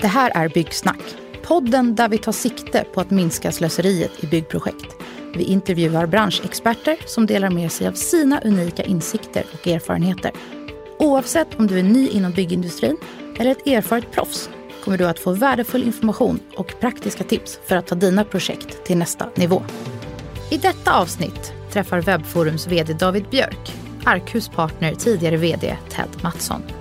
Det här är Byggsnack, podden där vi tar sikte på att minska slöseriet i byggprojekt. Vi intervjuar branschexperter som delar med sig av sina unika insikter och erfarenheter. Oavsett om du är ny inom byggindustrin eller ett erfaret proffs kommer du att få värdefull information och praktiska tips för att ta dina projekt till nästa nivå. I detta avsnitt träffar Webforums VD David Björk Arkhus partner tidigare VD Ted Mattsson.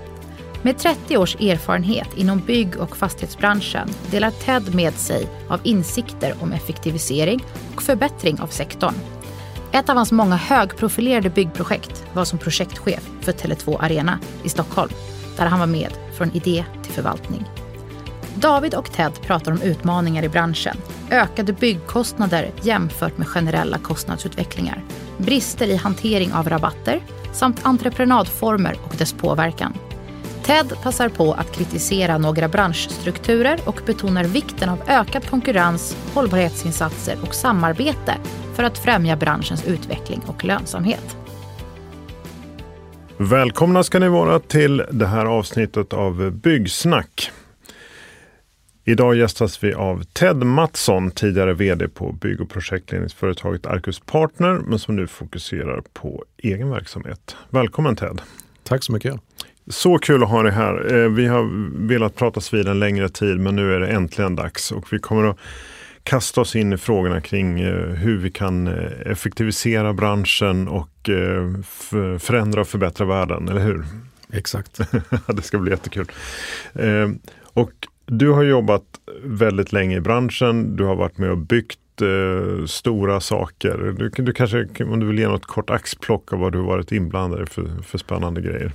Med 30 års erfarenhet inom bygg och fastighetsbranschen delar Ted med sig av insikter om effektivisering och förbättring av sektorn. Ett av hans många högprofilerade byggprojekt var som projektchef för Tele2 Arena i Stockholm, där han var med från idé till förvaltning. David och Ted pratar om utmaningar i branschen, ökade byggkostnader jämfört med generella kostnadsutvecklingar, brister i hantering av rabatter samt entreprenadformer och dess påverkan. TED passar på att kritisera några branschstrukturer och betonar vikten av ökad konkurrens, hållbarhetsinsatser och samarbete för att främja branschens utveckling och lönsamhet. Välkomna ska ni vara till det här avsnittet av Byggsnack. Idag gästas vi av Ted Mattsson, tidigare VD på bygg och projektledningsföretaget Arcus Partner, men som nu fokuserar på egen verksamhet. Välkommen Ted! Tack så mycket! Så kul att ha dig här. Eh, vi har velat pratas vid en längre tid, men nu är det äntligen dags och vi kommer att kasta oss in i frågorna kring eh, hur vi kan eh, effektivisera branschen och förändra och förbättra världen, eller hur? Exakt. det ska bli jättekul. Och du har jobbat väldigt länge i branschen. Du har varit med och byggt stora saker. Du, du kanske, om du vill ge något kort axplock av vad du varit inblandad i för, för spännande grejer.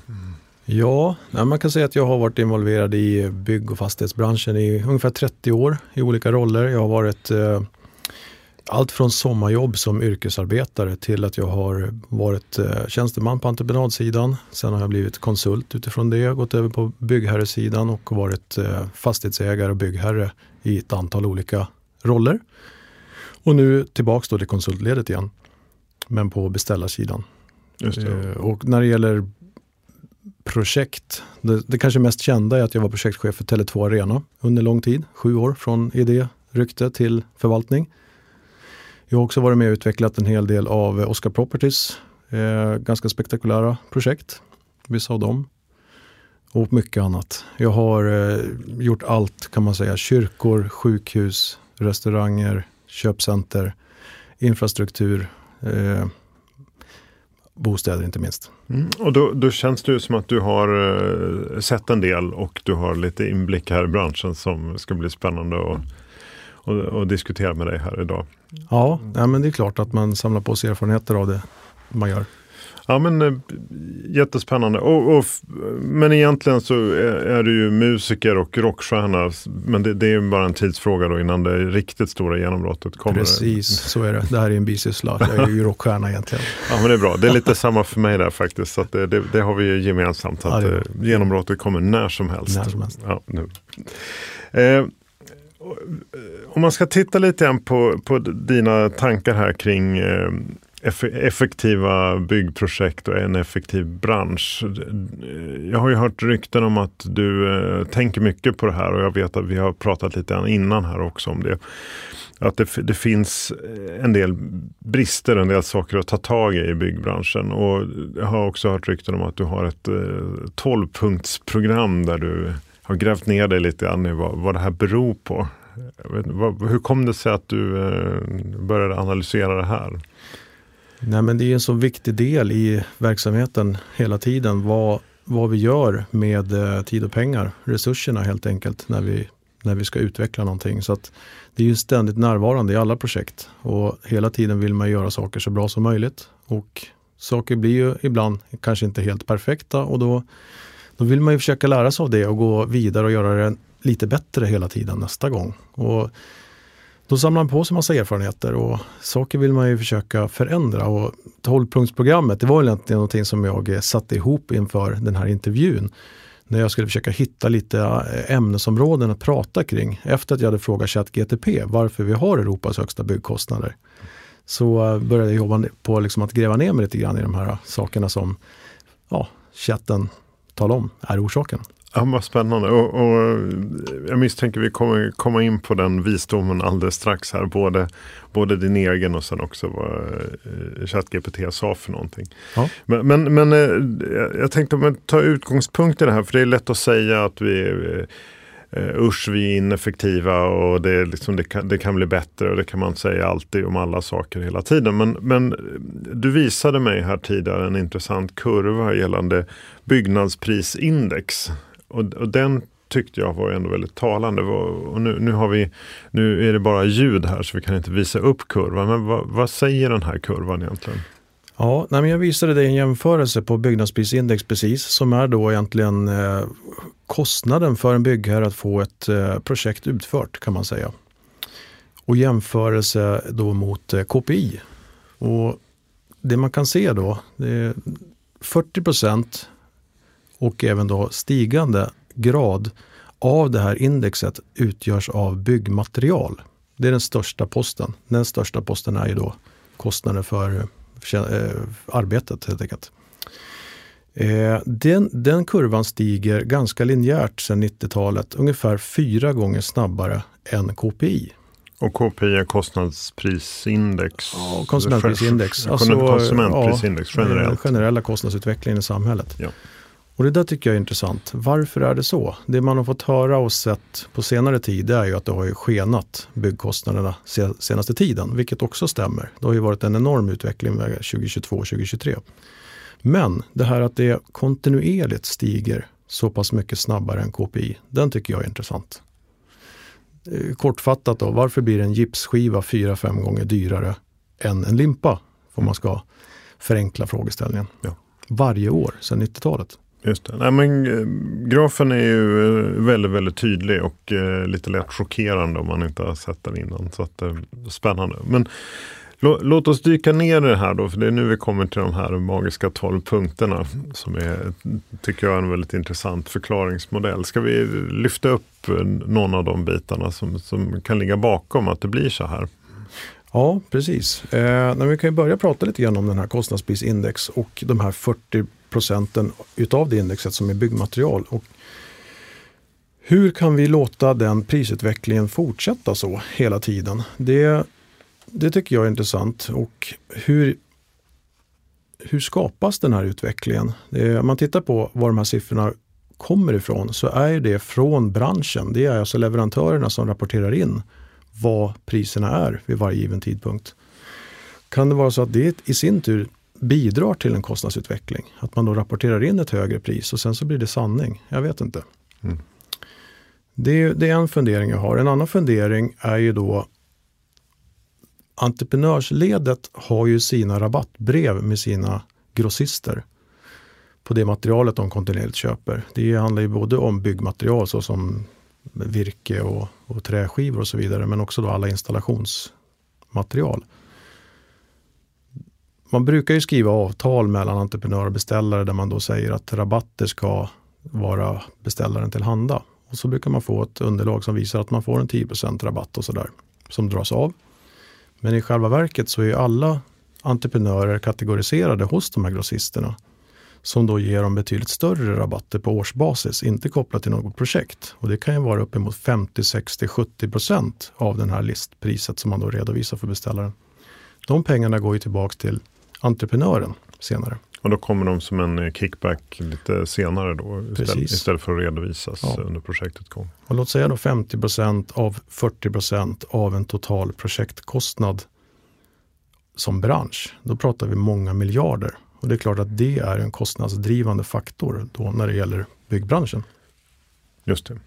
Ja, man kan säga att jag har varit involverad i bygg och fastighetsbranschen i ungefär 30 år i olika roller. Jag har varit eh, allt från sommarjobb som yrkesarbetare till att jag har varit eh, tjänsteman på entreprenadsidan. Sen har jag blivit konsult utifrån det, gått över på byggherresidan och varit eh, fastighetsägare och byggherre i ett antal olika roller. Och nu tillbaks då till konsultledet igen, men på beställarsidan. Och när det gäller projekt, det, det kanske mest kända är att jag var projektchef för Tele2 Arena under lång tid, sju år från idé, rykte till förvaltning. Jag har också varit med och utvecklat en hel del av Oscar Properties, eh, ganska spektakulära projekt, vissa av dem. Och mycket annat. Jag har eh, gjort allt kan man säga, kyrkor, sjukhus, restauranger, köpcenter, infrastruktur, eh, bostäder inte minst. Mm, och då, då, känns det ju som att du har uh, sett en del och du har lite inblick här i branschen som ska bli spännande att och, och diskutera med dig här idag. Ja, ja, men det är klart att man samlar på sig erfarenheter av det man gör. Ja men eh, jättespännande. Och, och, men egentligen så är, du ju musiker och rockstjärna. Men det, det är bara en tidsfråga då innan det riktigt stora genombrottet kommer. Precis, så är det. Det här är en bisyssla. Jag är ju rockstjärna egentlitt. Ja men det är bra. Det är lite samma för mig där faktiskt. Så det, det, det, har vi gemensamt. Att ja, eh, genombrottet kommer när som helst. När som helst. Ja, nu. Eh, om man ska titta lite grann på, på dina tankar här kring eh, effektiva byggprojekt och en effektiv bransch. Jag har ju hört rykten om att du eh, tänker mycket på det här och jag vet att vi har pratat lite innan här också om det. Att det, det finns eh, en del brister, en del saker att ta tag i i byggbranschen. Och jag har också hört rykten om att du har ett eh, 12-punktsprogram där du har grävt ner dig lite grann i vad, vad det här beror på. Vet, hur kom det sig att du eh, började analysera det här? Nej, men det är en så viktig del i verksamheten hela tiden. Vad, vad vi gör med eh, tid och pengar, resurserna helt enkelt, när vi, när vi ska utveckla någonting. Så att det är ju ständigt närvarande i alla projekt och hela tiden vill man göra saker så bra som möjligt. Och saker blir ju ibland kanske inte helt perfekta och då, då vill man ju försöka lära sig av det och gå vidare och göra det lite bättre hela tiden nästa gång. Och då samlar man på sig massa erfarenheter och saker vill man ju försöka förändra. Och 12-punktsprogrammet, det var väl egentligen någonting som jag eh, satte ihop inför den här intervjun. När jag skulle försöka hitta lite eh, ämnesområden att prata kring. Efter att jag hade frågat ChatGTP varför vi har Europas högsta byggkostnader. Så eh, började jag jobba på liksom att gräva ner mig lite grann i de här sakerna som ja, chatten talar om är orsaken. Ja, vad spännande. Och, och, jag misstänker vi kommer komma in på den visdomen alldeles strax här. Både, både din egen och sen också vad eh, ChatGPT sa för någonting. Ja. Men, men, men eh, jag tänkte ta utgångspunkt i det här, för det är lätt att säga att vi eh, usch vi är ineffektiva och det, liksom, det, kan, det kan bli bättre och det kan man säga alltid om alla saker hela tiden. Men, men du visade mig här tidigare en intressant kurva gällande byggnadsprisindex. Och, och den tyckte jag var ändå väldigt talande. Och nu, nu, har vi, nu är det bara ljud här så vi kan inte visa upp kurvan. Men vad, vad säger den här kurvan egentligen? Ja, nej, men jag visade dig en jämförelse på byggnadsprisindex precis som är då egentligen eh, kostnaden för en byggherre att få ett eh, projekt utfört kan man säga. Och jämförelse då mot eh, KPI. Och det man kan se då, det är 40 procent och även då stigande grad av det här indexet utgörs av byggmaterial. Det är den största posten. Den största posten är ju då kostnaden för, för äh, arbetet helt enkelt. Eh, den, den, kurvan stiger ganska linjärt sedan 90-talet, ungefär fyra gånger snabbare än KPI. Och KPI är kostnadsprisindex? Ja, konsumentprisindex. Alltså, konsumentprisindex ja, generellt. Generella kostnadsutvecklingen i samhället. Ja. Och det där tycker jag är intressant. Varför är det så? Det man har fått höra och sett på senare tid är ju att det har ju skenat byggkostnaderna senaste tiden, vilket också stämmer. Det har ju varit en enorm utveckling 2022-2023. Men det här att det kontinuerligt stiger så pass mycket snabbare än KPI, den tycker jag är intressant. Eh, kortfattat då, varför blir en gipsskiva 4-5 gånger dyrare än en limpa? Om man ska förenkla frågeställningen. Ja. Varje år sedan 90-talet. Just det. Nej, men, eh, grafen är ju eh, väldigt, väldigt tydlig och eh, lite lätt chockerande om man inte har sett den innan. Så att, eh, spännande. Men låt oss dyka ner i det här då, för det är nu vi kommer till de här magiska 12 punkterna som är, tycker jag, en väldigt intressant förklaringsmodell. Ska vi lyfta upp eh, någon av de bitarna som, som kan ligga bakom att det blir så här? Ja, precis. Eh, vi kan ju börja prata lite grann om den här kostnadsprisindex och de här 40 procenten utav det indexet som är byggmaterial. Och hur kan vi låta den prisutvecklingen fortsätta så hela tiden? Det, det tycker jag är intressant. Och hur, hur skapas den här utvecklingen? Det, om man tittar på var de här siffrorna kommer ifrån så är det från branschen. Det är alltså leverantörerna som rapporterar in vad priserna är vid varje given tidpunkt. Kan det vara så att det i sin tur bidrar till en kostnadsutveckling. Att man då rapporterar in ett högre pris och sen så blir det sanning. Jag vet inte. Mm. Det, det, är en fundering jag har. En annan fundering är ju då Entreprenörsledet har ju sina rabattbrev med sina grossister på det materialet de kontinuerligt köper. Det handlar ju både om byggmaterial såsom virke och, och träskivor och så vidare men också då alla installationsmaterial. Man brukar ju skriva avtal mellan entreprenör och beställare där man då säger att rabatter ska vara beställaren tillhanda. Och så brukar man få ett underlag som visar att man får en 10% rabatt och sådär som dras av. Men i själva verket så är alla entreprenörer kategoriserade hos de här grossisterna som då ger dem betydligt större rabatter på årsbasis, inte kopplat till något projekt. Och det kan ju vara uppemot 50, 60, 70 procent av den här listpriset som man då redovisar för beställaren. De pengarna går ju tillbaks till entreprenören senare. Och då kommer de som en eh, kickback lite senare då istället, istället för att redovisas ja. under projektet gång. Och låt säga då 50% av 40% av en total projektkostnad som bransch. Då pratar vi många miljarder. Och det är klart att det är en kostnadsdrivande faktor då när det gäller byggbranschen. Just det.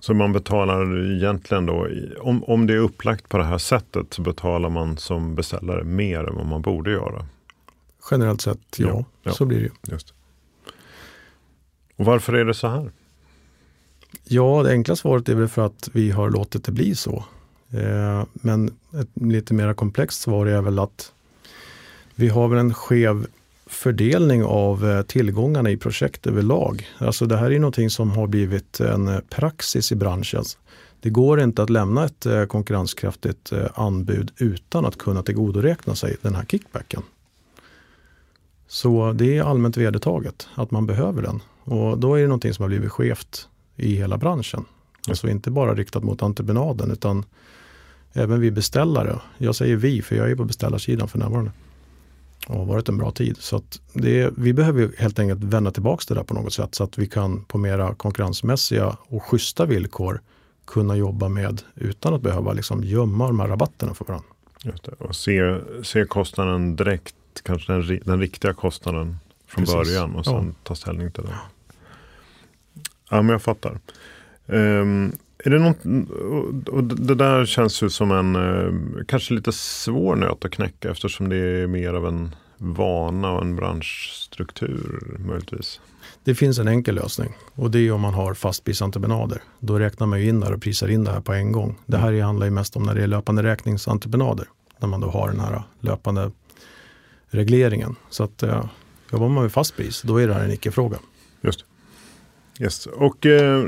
Så man betalar egentligen då, om, om det är upplagt på det här sättet så betalar man som beställare mer än vad man borde göra. Generellt sett, ja. ja, ja. Så blir det ju. Just. Och varför är det så här? Ja, det enkla svaret är väl för att vi har låtit det bli så. Eh, men ett lite mer komplext svar är väl att vi har väl en skev fördelning av eh, tillgångarna i projekt överlag. Alltså det här är någonting som har blivit en praxis i branschen. Det går inte att lämna ett eh, konkurrenskraftigt anbud utan att kunna tillgodoräkna sig den här kickbacken. Så det är allmänt vedertaget att man behöver den. Och då är det någonting som har blivit skevt i hela branschen. Alltså inte bara riktat mot entreprenaden utan även vi beställare. Jag säger vi för jag är på beställarsidan för närvarande. Och har varit en bra tid. Så det, vi behöver helt enkelt vända tillbaka det där på något sätt så att vi kan på mera konkurrensmässiga och schyssta villkor kunna jobba med utan att behöva liksom gömma de här rabatterna för varandra. Och se, se kostnaden direkt, kanske den, den riktiga kostnaden från Precis. början och sen ja. ta ställning till den. Ja, men jag fattar. Um, är det något, och det där känns ju som en uh, kanske lite svår nöt att knäcka eftersom det är mer av en vana och en branschstruktur möjligtvis. Det finns en enkel lösning och det är om man har fastprisentreprenader. Då räknar man in där och prisar in det här på en gång. Det här handlar ju mest om när det är löpande räkningsentreprenader. När man då har den här löpande regleringen. Så att uh, jobbar man med fastpris, då är det här en icke-fråga. Just Yes. Och eh,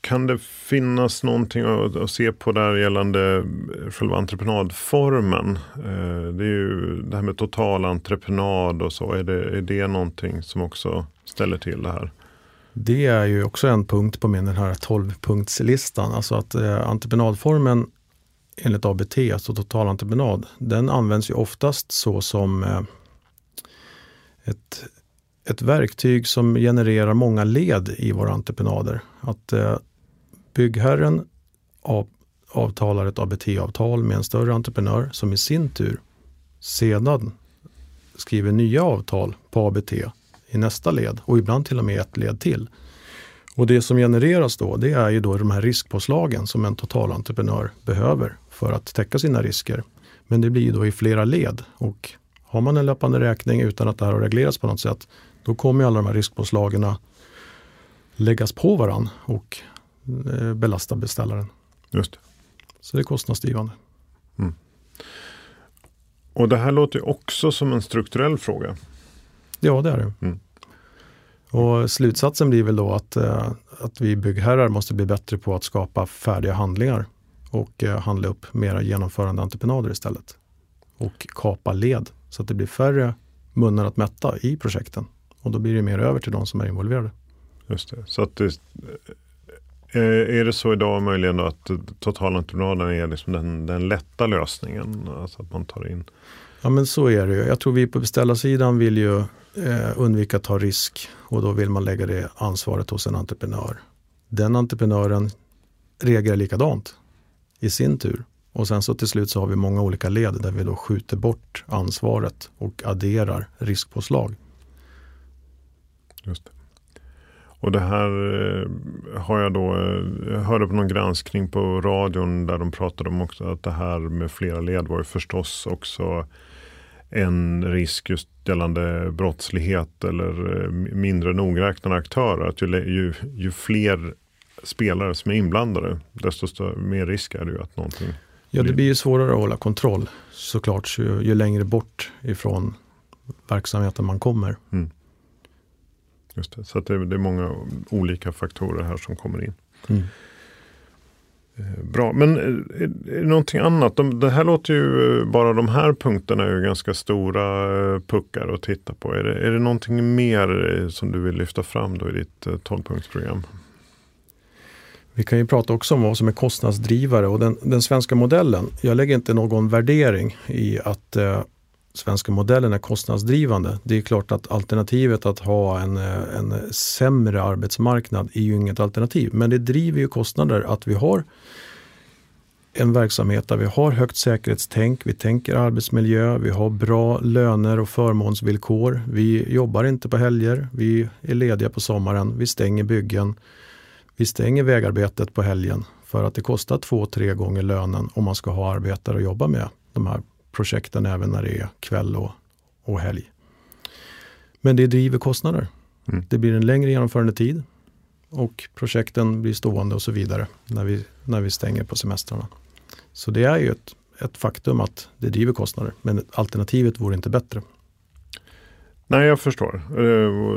kan det finnas någonting att, att, se på där gällande själva entreprenadformen? Eh, det är ju det här med totalentreprenad och så. Är det, är det någonting som också ställer till det här? Det är ju också en punkt på min den här 12-punktslistan. Alltså att eh, entreprenadformen enligt ABT, alltså totalentreprenad, den används ju oftast så som eh, ett ett verktyg som genererar många led i våra entreprenader. Att eh, byggherren av, avtalar ett ABT-avtal med en större entreprenör som i sin tur sedan skriver nya avtal på ABT i nästa led och ibland till och med ett led till. Och det som genereras då, det är ju då de här riskpåslagen som en totalentreprenör behöver för att täcka sina risker. Men det blir ju då i flera led och har man en löpande räkning utan att det här har reglerats på något sätt, då kommer alla de här riskpåslagen läggas på varann och eh, belasta beställaren. Just det. Så det är kostnadsdrivande. Mm. Och det här låter också som en strukturell fråga. Ja, det är det. Mm. Och slutsatsen blir väl då att, eh, att vi byggherrar måste bli bättre på att skapa färdiga handlingar och eh, handla upp mera genomförande entreprenader istället. Och kapa led så att det blir färre munnar att mätta i projekten. Och då blir det mer över till de som är involverade. Just det. Så att det, eh, är det så idag möjligen att totalentreprenaden är liksom den, den lätta lösningen? Alltså att man tar in Ja men så är det ju. Jag tror vi på beställarsidan vill ju eh, undvika att ta risk och då vill man lägga det ansvaret hos en entreprenör. Den entreprenören reagerar likadant i sin tur. Och sen så till slut så har vi många olika led där vi då skjuter bort ansvaret och adderar riskpåslag. Just det. Och det här eh, har jag då, jag hörde på någon granskning på radion där de pratade om också att det här med flera led var ju förstås också en risk just gällande brottslighet eller eh, mindre nogräknade aktörer. Att ju, ju, ju fler spelare som är inblandade, desto större, mer risk är det ju att någonting Ja, det blir ju svårare att hålla kontroll såklart ju, ju längre bort ifrån verksamheten man kommer. Mm. Just det. Så det är, det, är många olika faktorer här som kommer in. Mm. Eh, bra, men är, är det någonting annat? De, det här låter ju, bara de här punkterna är ju ganska stora eh, puckar att titta på. Är det, är det någonting mer eh, som du vill lyfta fram då i ditt 12-punktsprogram? Vi kan ju prata också om vad som är kostnadsdrivare och den, den svenska modellen. Jag lägger inte någon värdering i att eh, svenska modellen är kostnadsdrivande. Det är klart att alternativet att ha en, eh, en sämre arbetsmarknad är ju inget alternativ. Men det driver ju kostnader att vi har en verksamhet där vi har högt säkerhetstänk, vi tänker arbetsmiljö, vi har bra löner och förmånsvillkor. Vi jobbar inte på helger, vi är lediga på sommaren, vi stänger byggen, vi stänger vägarbetet på helgen för att det kostar två, tre gånger lönen om man ska ha arbetare att jobba med de här projekten även när det är kväll och, och helg. Men det driver kostnader. Mm. Det blir en längre genomförandetid och projekten blir stående och så vidare när vi, när vi stänger på semestrarna. Så det är ju ett, ett faktum att det driver kostnader, men alternativet vore inte bättre. Nej, jag förstår.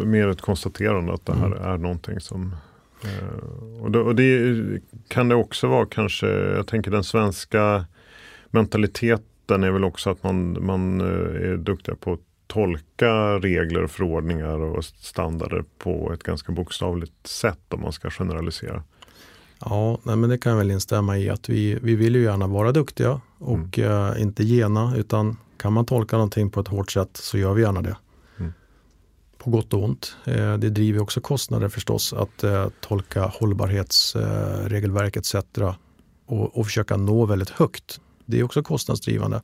Mer ett konstaterande att det här mm. är någonting som... Eh, och, det, och det kan det också vara kanske, jag tänker den svenska mentaliteten är väl också att man, man eh, är duktiga på att tolka regler, förordningar och standarder på ett ganska bokstavligt sätt om man ska generalisera. Ja, nej, men det kan jag väl instämma i att vi, vi vill ju gärna vara duktiga och mm. eh, inte gena utan kan man tolka någonting på ett hårt sätt så gör vi gärna det. På gott och ont. Eh, det driver också kostnader förstås att eh, tolka hållbarhetsregelverk etc. Och, och försöka nå väldigt högt. Det är också kostnadsdrivande.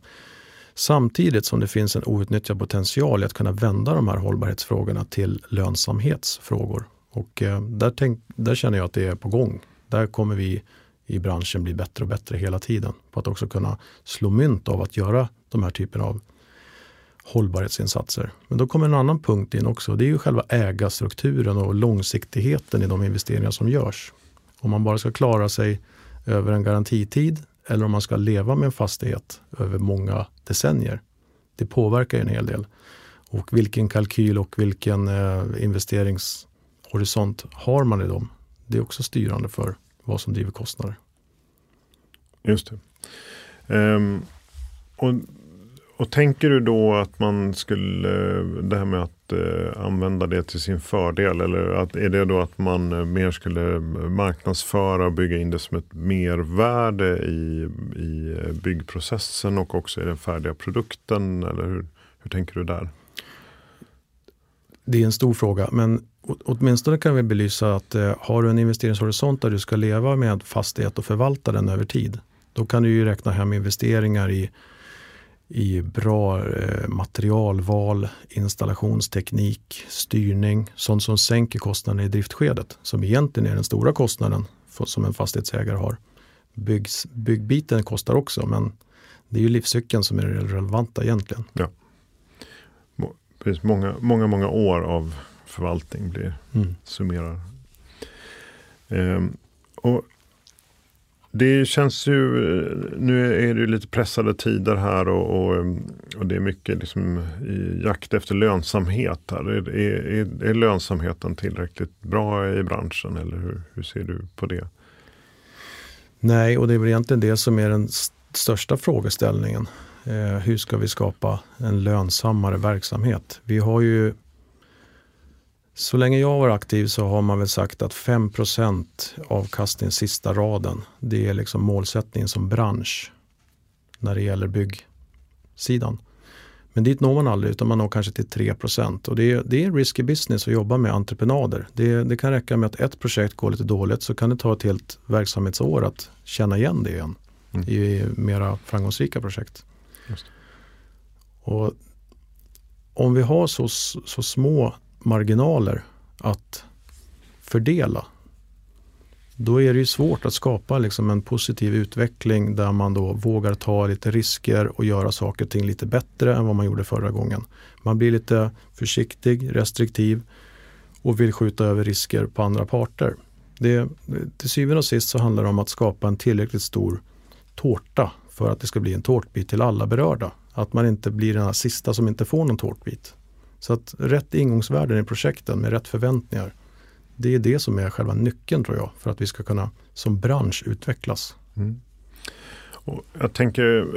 Samtidigt som det finns en outnyttjad potential i att kunna vända de här hållbarhetsfrågorna till lönsamhetsfrågor. Och eh, där, tänk, där känner jag att det är på gång. Där kommer vi i branschen bli bättre och bättre hela tiden på att också kunna slå mynt av att göra de här typen av hållbarhetsinsatser. Men då kommer en annan punkt in också. Det är ju själva ägarstrukturen och långsiktigheten i de investeringar som görs. Om man bara ska klara sig över en garantitid eller om man ska leva med en fastighet över många decennier. Det påverkar en hel del. Och vilken kalkyl och vilken eh, investeringshorisont har man i dem? Det är också styrande för vad som driver kostnader. Just det. Um, och, och tänker du då att man skulle, eh, det här med att eh, använda det till sin fördel eller att, är det då att man eh, mer skulle marknadsföra och bygga in det som ett mervärde i, i byggprocessen och också i den färdiga produkten? Eller hur, hur tänker du där? Det är en stor fråga men åtminstone kan vi belysa att eh, har du en investeringshorisont där du ska leva med fastighet och förvalta den över tid. Då kan du ju räkna hem investeringar i, i bra eh, materialval, installationsteknik, styrning. Sånt som sänker kostnaden i driftskedet. Som egentligen är den stora kostnaden för, som en fastighetsägare har. Byggs, byggbiten kostar också men det är ju livscykeln som är det relevanta egentligen. Ja. Precis, många, många, många år av förvaltning blir mm. summerar. Ehm, och det känns ju, nu är det ju lite pressade tider här och, och, och det är mycket liksom i jakt efter lönsamhet. Här. Är, är, är lönsamheten tillräckligt bra i branschen eller hur, hur ser du på det? Nej, och det är väl egentligen det som är den största frågeställningen. Eh, hur ska vi skapa en lönsammare verksamhet? Vi har ju så länge jag var aktiv så har man väl sagt att 5% avkastning sista raden. Det är liksom målsättningen som bransch när det gäller byggsidan. Men dit når man aldrig utan man når kanske till 3% och det är, det är risky business att jobba med entreprenader. Det, det, kan räcka med att ett projekt går lite dåligt så kan det ta ett helt verksamhetsår att känna igen det igen mm. i mera framgångsrika projekt. Och om vi har så, så små marginaler att fördela. Då är det ju svårt att skapa liksom en positiv utveckling där man då vågar ta lite risker och göra saker och ting lite bättre än vad man gjorde förra gången. Man blir lite försiktig, restriktiv och vill skjuta över risker på andra parter. Det, till syvende och sist så handlar det om att skapa en tillräckligt stor tårta för att det ska bli en tårtbit till alla berörda. Att man inte blir den här sista som inte får någon tårtbit. Så att rätt ingångsvärden i projekten med rätt förväntningar. Det är det som är själva nyckeln tror jag för att vi ska kunna som bransch utvecklas. Mm. Och jag tänker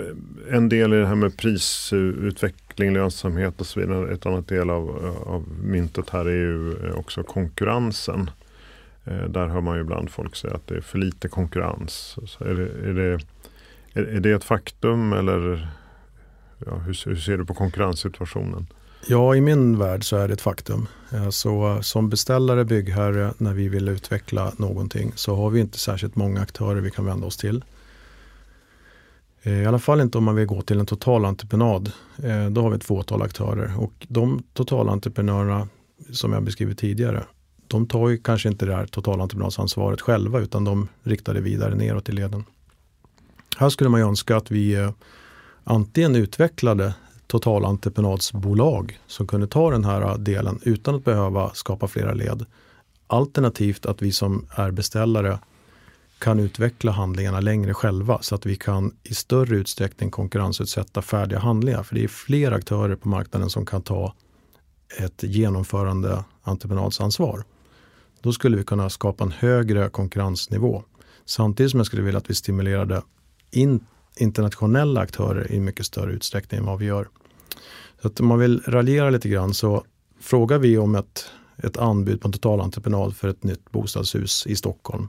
en del i det här med prisutveckling, lönsamhet och så vidare. Ett annat del av, av myntet här är ju också konkurrensen. Eh, där hör man ju ibland folk säga att det är för lite konkurrens. Så är, det, är, det, är, det ett faktum eller ja, hur, hur ser du på konkurrenssituationen? Ja, i min värld så är det ett faktum. Eh, så eh, som beställare, byggherre, när vi vill utveckla någonting så har vi inte särskilt många aktörer vi kan vända oss till. Eh, I alla fall inte om man vill gå till en totalentreprenad. Då har vi ett fåtal aktörer och de totalentreprenörerna som jag beskrivit tidigare, de tar ju kanske inte det här totalentreprenadsansvaret själva utan de riktar det vidare neråt i leden. Här skulle man ju önska att vi antingen utvecklade totalentreprenadsbolag som kunde ta den här delen utan att behöva skapa flera led. Alternativt att vi som är beställare kan utveckla handlingarna längre själva så att vi kan i större utsträckning konkurrensutsätta färdiga handlingar. För det är fler aktörer på marknaden som kan ta ett genomförande entreprenadsansvar. Då skulle vi kunna skapa en högre konkurrensnivå. Samtidigt som jag skulle vilja att vi stimulerade in internationella aktörer i mycket större utsträckning än vad vi gör. Så att om man vill raljera lite grann så frågar vi om ett, ett anbud på en totalentreprenad för ett nytt bostadshus i Stockholm.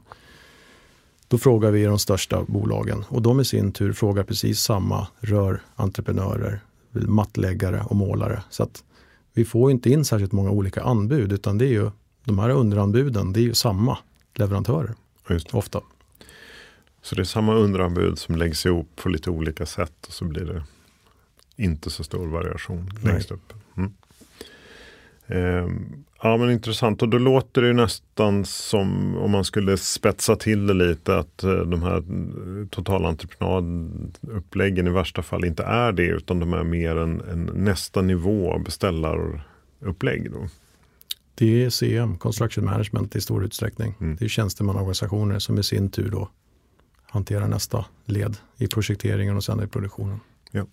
Då frågar vi de största bolagen och de i sin tur frågar precis samma rörentreprenörer, mattläggare och målare. Så att vi får inte in särskilt många olika anbud utan det är ju de här underanbuden, det är ju samma leverantörer ofta. Så det är samma underanbud som läggs ihop på lite olika sätt och så blir det inte så stor variation Nej. längst upp. Mm. Eh, ja men intressant och då låter det nästan som om man skulle spetsa till det lite att eh, de här totalentreprenaduppläggen i värsta fall inte är det utan de är mer en, en nästa nivå beställarupplägg. Då. Det är CM, Construction Management i stor utsträckning. Mm. Det är tjänstemannaorganisationer som i sin tur då hanterar nästa led i projekteringen och sen i produktionen. Ja.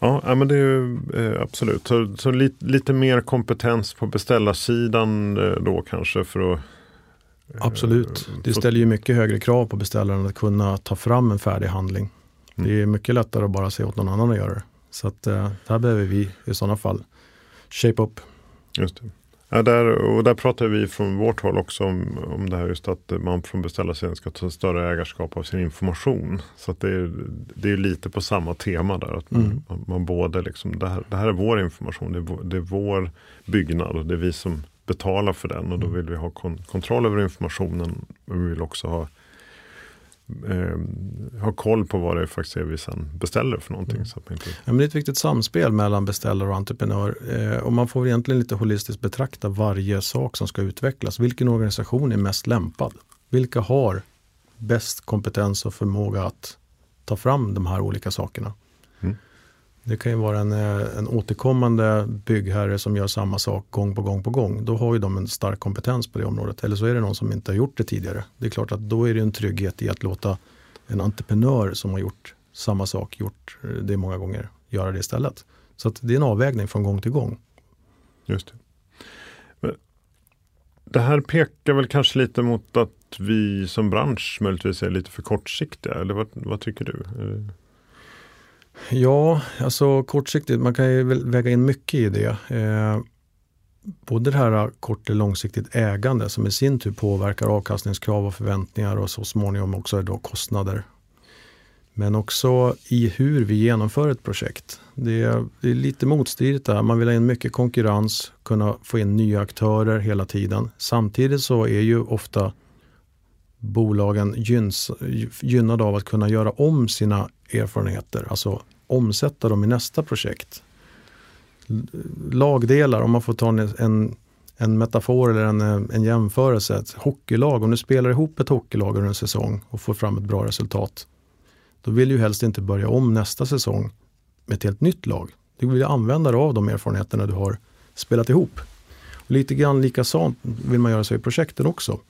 Ja, men det är eh, absolut. Så, så lite, lite, mer kompetens på beställarsidan eh, då kanske för att eh, Absolut. Det ställer ju mycket högre krav på beställaren att kunna ta fram en färdig handling. Mm. Det är mycket lättare att bara se åt någon annan att göra det. Så att, eh, här behöver vi i sådana fall shape up. Just det. Ja, där, och där pratar vi från vårt håll också om, om det här just att man från beställarsidan ska ta större ägarskap av sin information. Så det, är, det är lite på samma tema där. Att man, mm. man, man både liksom, det här, det här är vår information, det är vår, det är vår byggnad och det är vi som betalar för den. Och då mm. vill vi ha kon kontroll över informationen. Och vi vill också ha eh, ha koll på vad det faktiskt är vi sen beställer för någonting. Mm. Så att inte... ja, men det är ett viktigt samspel mellan beställare och entreprenör. Eh, och man får egentligen lite holistiskt betrakta varje sak som ska utvecklas. Vilken organisation är mest lämpad? Vilka har bäst kompetens och förmåga att ta fram de här olika sakerna? Det kan ju vara en, eh, en återkommande byggherre som gör samma sak gång på gång på gång. Då har ju de en stark kompetens på det området. Eller så är det någon som inte har gjort det tidigare. Det är klart att då är det en trygghet i att låta en entreprenör som har gjort samma sak, gjort eh, det många gånger, göra det istället. Så det är en avvägning från gång till gång. Just det. Men det här pekar väl kanske lite mot att vi som bransch möjligtvis är lite för kortsiktiga. Eller vad, vad tycker du? Ja, alltså kortsiktigt, man kan ju väga in mycket i det. Eh, både det här kort och långsiktigt ägande som i sin tur påverkar avkastningskrav och förväntningar och så småningom också då kostnader. Men också i hur vi genomför ett projekt. Det är, det är lite motstridigt där. Man vill ha in mycket konkurrens, kunna få in nya aktörer hela tiden. Samtidigt så är ju ofta bolagen gynns, gynnade av att kunna göra om sina erfarenheter, alltså omsätta dem i nästa projekt. Lagdelar, om man får ta en, en metafor eller en, en jämförelse. Ett hockeylag, om du spelar ihop ett hockeylag under en säsong och får fram ett bra resultat. Då vill du helst inte börja om nästa säsong med ett helt nytt lag. Du vill använda dig av de erfarenheterna du har spelat ihop. Och lite grann likaså vill man göra sig i projekten också.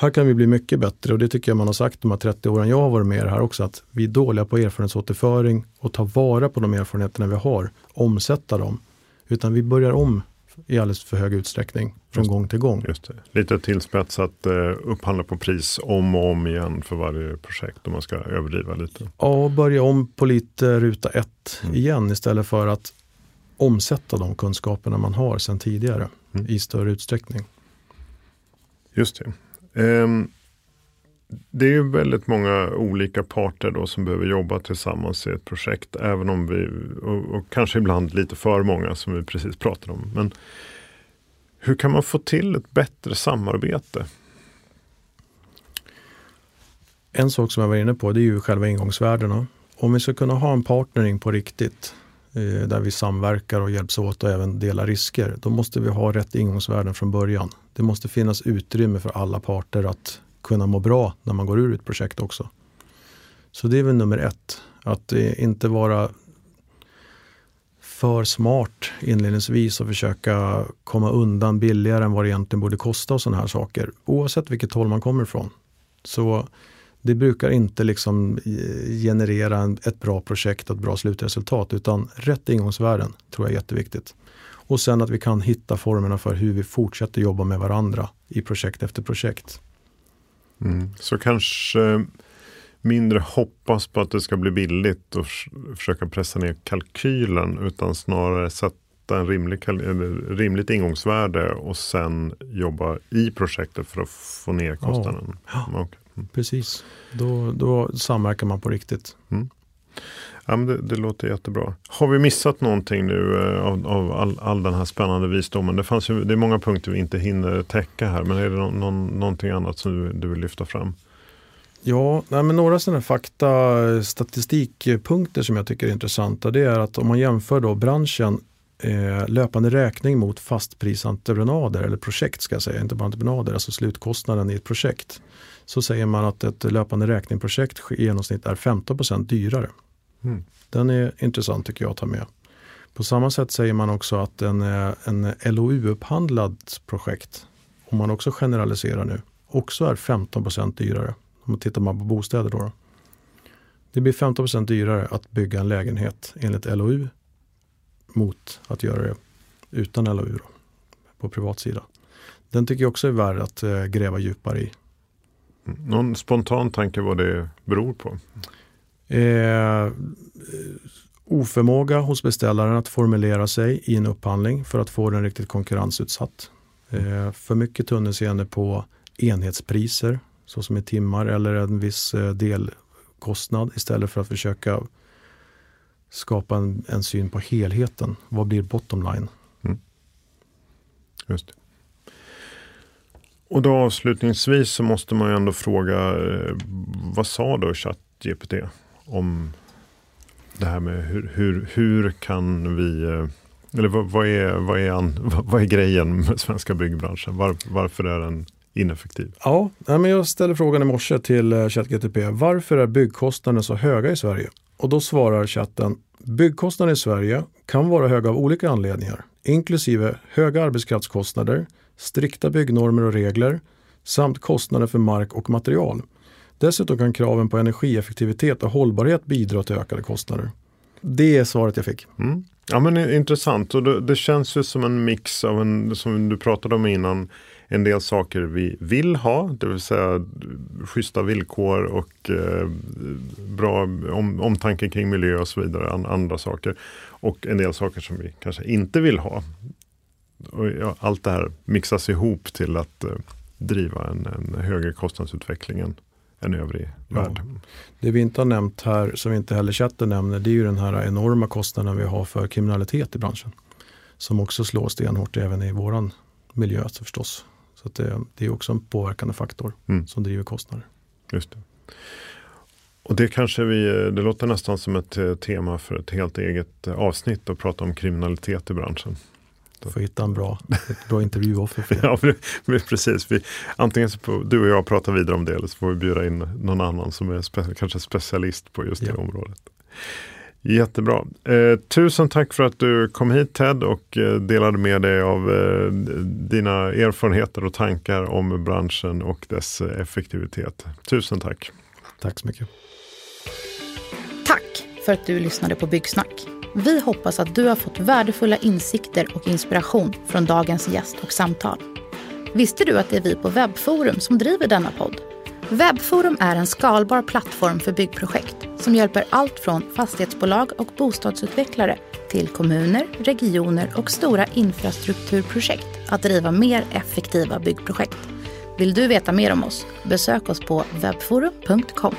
Här kan vi bli mycket bättre och det tycker jag man har sagt de här 30 åren jag har varit med här också att vi är dåliga på erfarenhetsåterföring och ta vara på de erfarenheterna vi har, omsätta dem. Utan vi börjar om i alldeles för hög utsträckning från just, gång till gång. Lite tillspetsat uh, upphandla på pris om och om igen för varje projekt om man ska överdriva lite. Ja, börja om på lite ruta ett mm. igen istället för att omsätta de kunskaperna man har sedan tidigare mm. i större utsträckning. Just det. Ehm, det är ju väldigt många olika parter då som behöver jobba tillsammans i ett projekt. Även om vi, och, och, kanske ibland lite för många som vi precis pratade om. Men hur kan man få till ett bättre samarbete? En sak som jag var inne på det är ju själva ingångsvärdena. Om vi ska kunna ha en partnering på riktigt eh, där vi samverkar och hjälps åt och även delar risker. Då måste vi ha rätt ingångsvärden från början. Det måste finnas utrymme för alla parter att kunna må bra när man går ur ett projekt också. Så det är väl nummer ett. Att inte vara för smart inledningsvis och försöka komma undan billigare än vad det egentligen borde kosta och sådana här saker. Oavsett vilket håll man kommer ifrån. Så det brukar inte liksom eh, generera ett bra projekt och ett bra slutresultat utan rätt ingångsvärden tror jag är jätteviktigt. Och sen att vi kan hitta formerna för hur vi fortsätter jobba med varandra i projekt efter projekt. Mm. Så kanske mindre hoppas på att det ska bli billigt och försöka pressa ner kalkylen utan snarare sätta en rimlig, rimligt ingångsvärde och sen jobba i projektet för att få ner kostnaden. Ja. Okay. Mm. Precis, då, då samverkar man på riktigt. Mm. Ja, men det, det, låter jättebra. Har vi missat någonting nu eh, av, av all, all, den här spännande visdomen? Det, fanns ju, det är många punkter vi inte hinner täcka här, men är det no, någon, någonting annat som du, du vill lyfta fram? Ja, nej, men några sådana fakta statistikpunkter som jag tycker är intressanta det är att om man jämför då branschen eh, löpande räkning mot fastprisentreprenader eller projekt ska jag säga, inte bara entreprenader, alltså slutkostnaden i ett projekt. Så säger man att ett löpande räkningprojekt i genomsnitt är 15% dyrare. Mm. Den är intressant tycker jag att ta med. På samma sätt säger man också att en, en LOU-upphandlat projekt, om man också generaliserar nu, också är 15% dyrare. Om tittar man på bostäder då, då. Det blir 15% dyrare att bygga en lägenhet enligt LOU mot att göra det utan LOU då, på privat sida. Den tycker jag också är värd att eh, gräva djupare i. Någon spontan tanke vad det beror på? Eh, oförmåga hos beställaren att formulera sig i en upphandling för att få den riktigt konkurrensutsatt. Eh, för mycket tunnelseende på enhetspriser såsom i timmar eller en viss eh, delkostnad istället för att försöka skapa en, en syn på helheten. Vad blir bottom line? Mm. Just det. Och då avslutningsvis så måste man ju ändå fråga, eh, vad sa då ChatGPT om det här med hur, hur, hur kan vi eh, eller vad, vad, är, vad, är an, vad är grejen med svenska byggbranschen? Var, varför är den ineffektiv? Ja, men jag ställde frågan i morse till eh, ChatGTP. Varför är byggkostnaderna så höga i Sverige? Och då svarar chatten Byggkostnaderna i Sverige kan vara höga av olika anledningar, inklusive höga arbetskraftskostnader, strikta byggnormer och regler samt kostnader för mark och material. Dessutom kan kraven på energieffektivitet och hållbarhet bidra till ökade kostnader. Det är svaret jag fick. Mm. Ja men Intressant och det, det, känns ju som en mix av en, som du pratade om innan, en del saker vi vill ha, det vill säga schyssta villkor och eh, bra om, omtanke kring miljö och så vidare, an, andra saker. Och en del saker som vi kanske inte vill ha. Och, ja, allt det här mixas ihop till att eh, driva en, en högre kostnadsutveckling än, än övrig ja. värld. Det vi inte har nämnt här, som inte heller chatten nämner, det är ju den här enorma kostnaden vi har för kriminalitet i branschen. Som också slår stenhårt även i våran miljö förstås. Så det, det, är också en påverkande faktor mm. som driver kostnader. Just det. Och det kanske vi, det låter nästan som ett eh, tema för ett helt eget eh, avsnitt att prata om kriminalitet i branschen. Får hitta en bra, ett bra intervjuoffer för det. ja, precis. Vi, antingen så får du och jag prata vidare om det eller så får vi bjuda in någon annan som är spe, kanske specialist på just ja. det området. Jättebra. Eh, tusen tack för att du kom hit Ted och eh, delade med dig av eh, dina erfarenheter och tankar om branschen och dess eh, effektivitet. Tusen tack. Tack så mycket. Tack för att du lyssnade på Byggsnack. Vi hoppas att du har fått värdefulla insikter och inspiration från dagens gäst och samtal. Visste du att det är vi på Webforum som driver denna podd? Webforum är en skalbar plattform för byggprojekt som hjälper allt från fastighetsbolag och bostadsutvecklare till kommuner, regioner och stora infrastrukturprojekt att driva mer effektiva byggprojekt. Vill du veta mer om oss? Besök oss på webforum.com.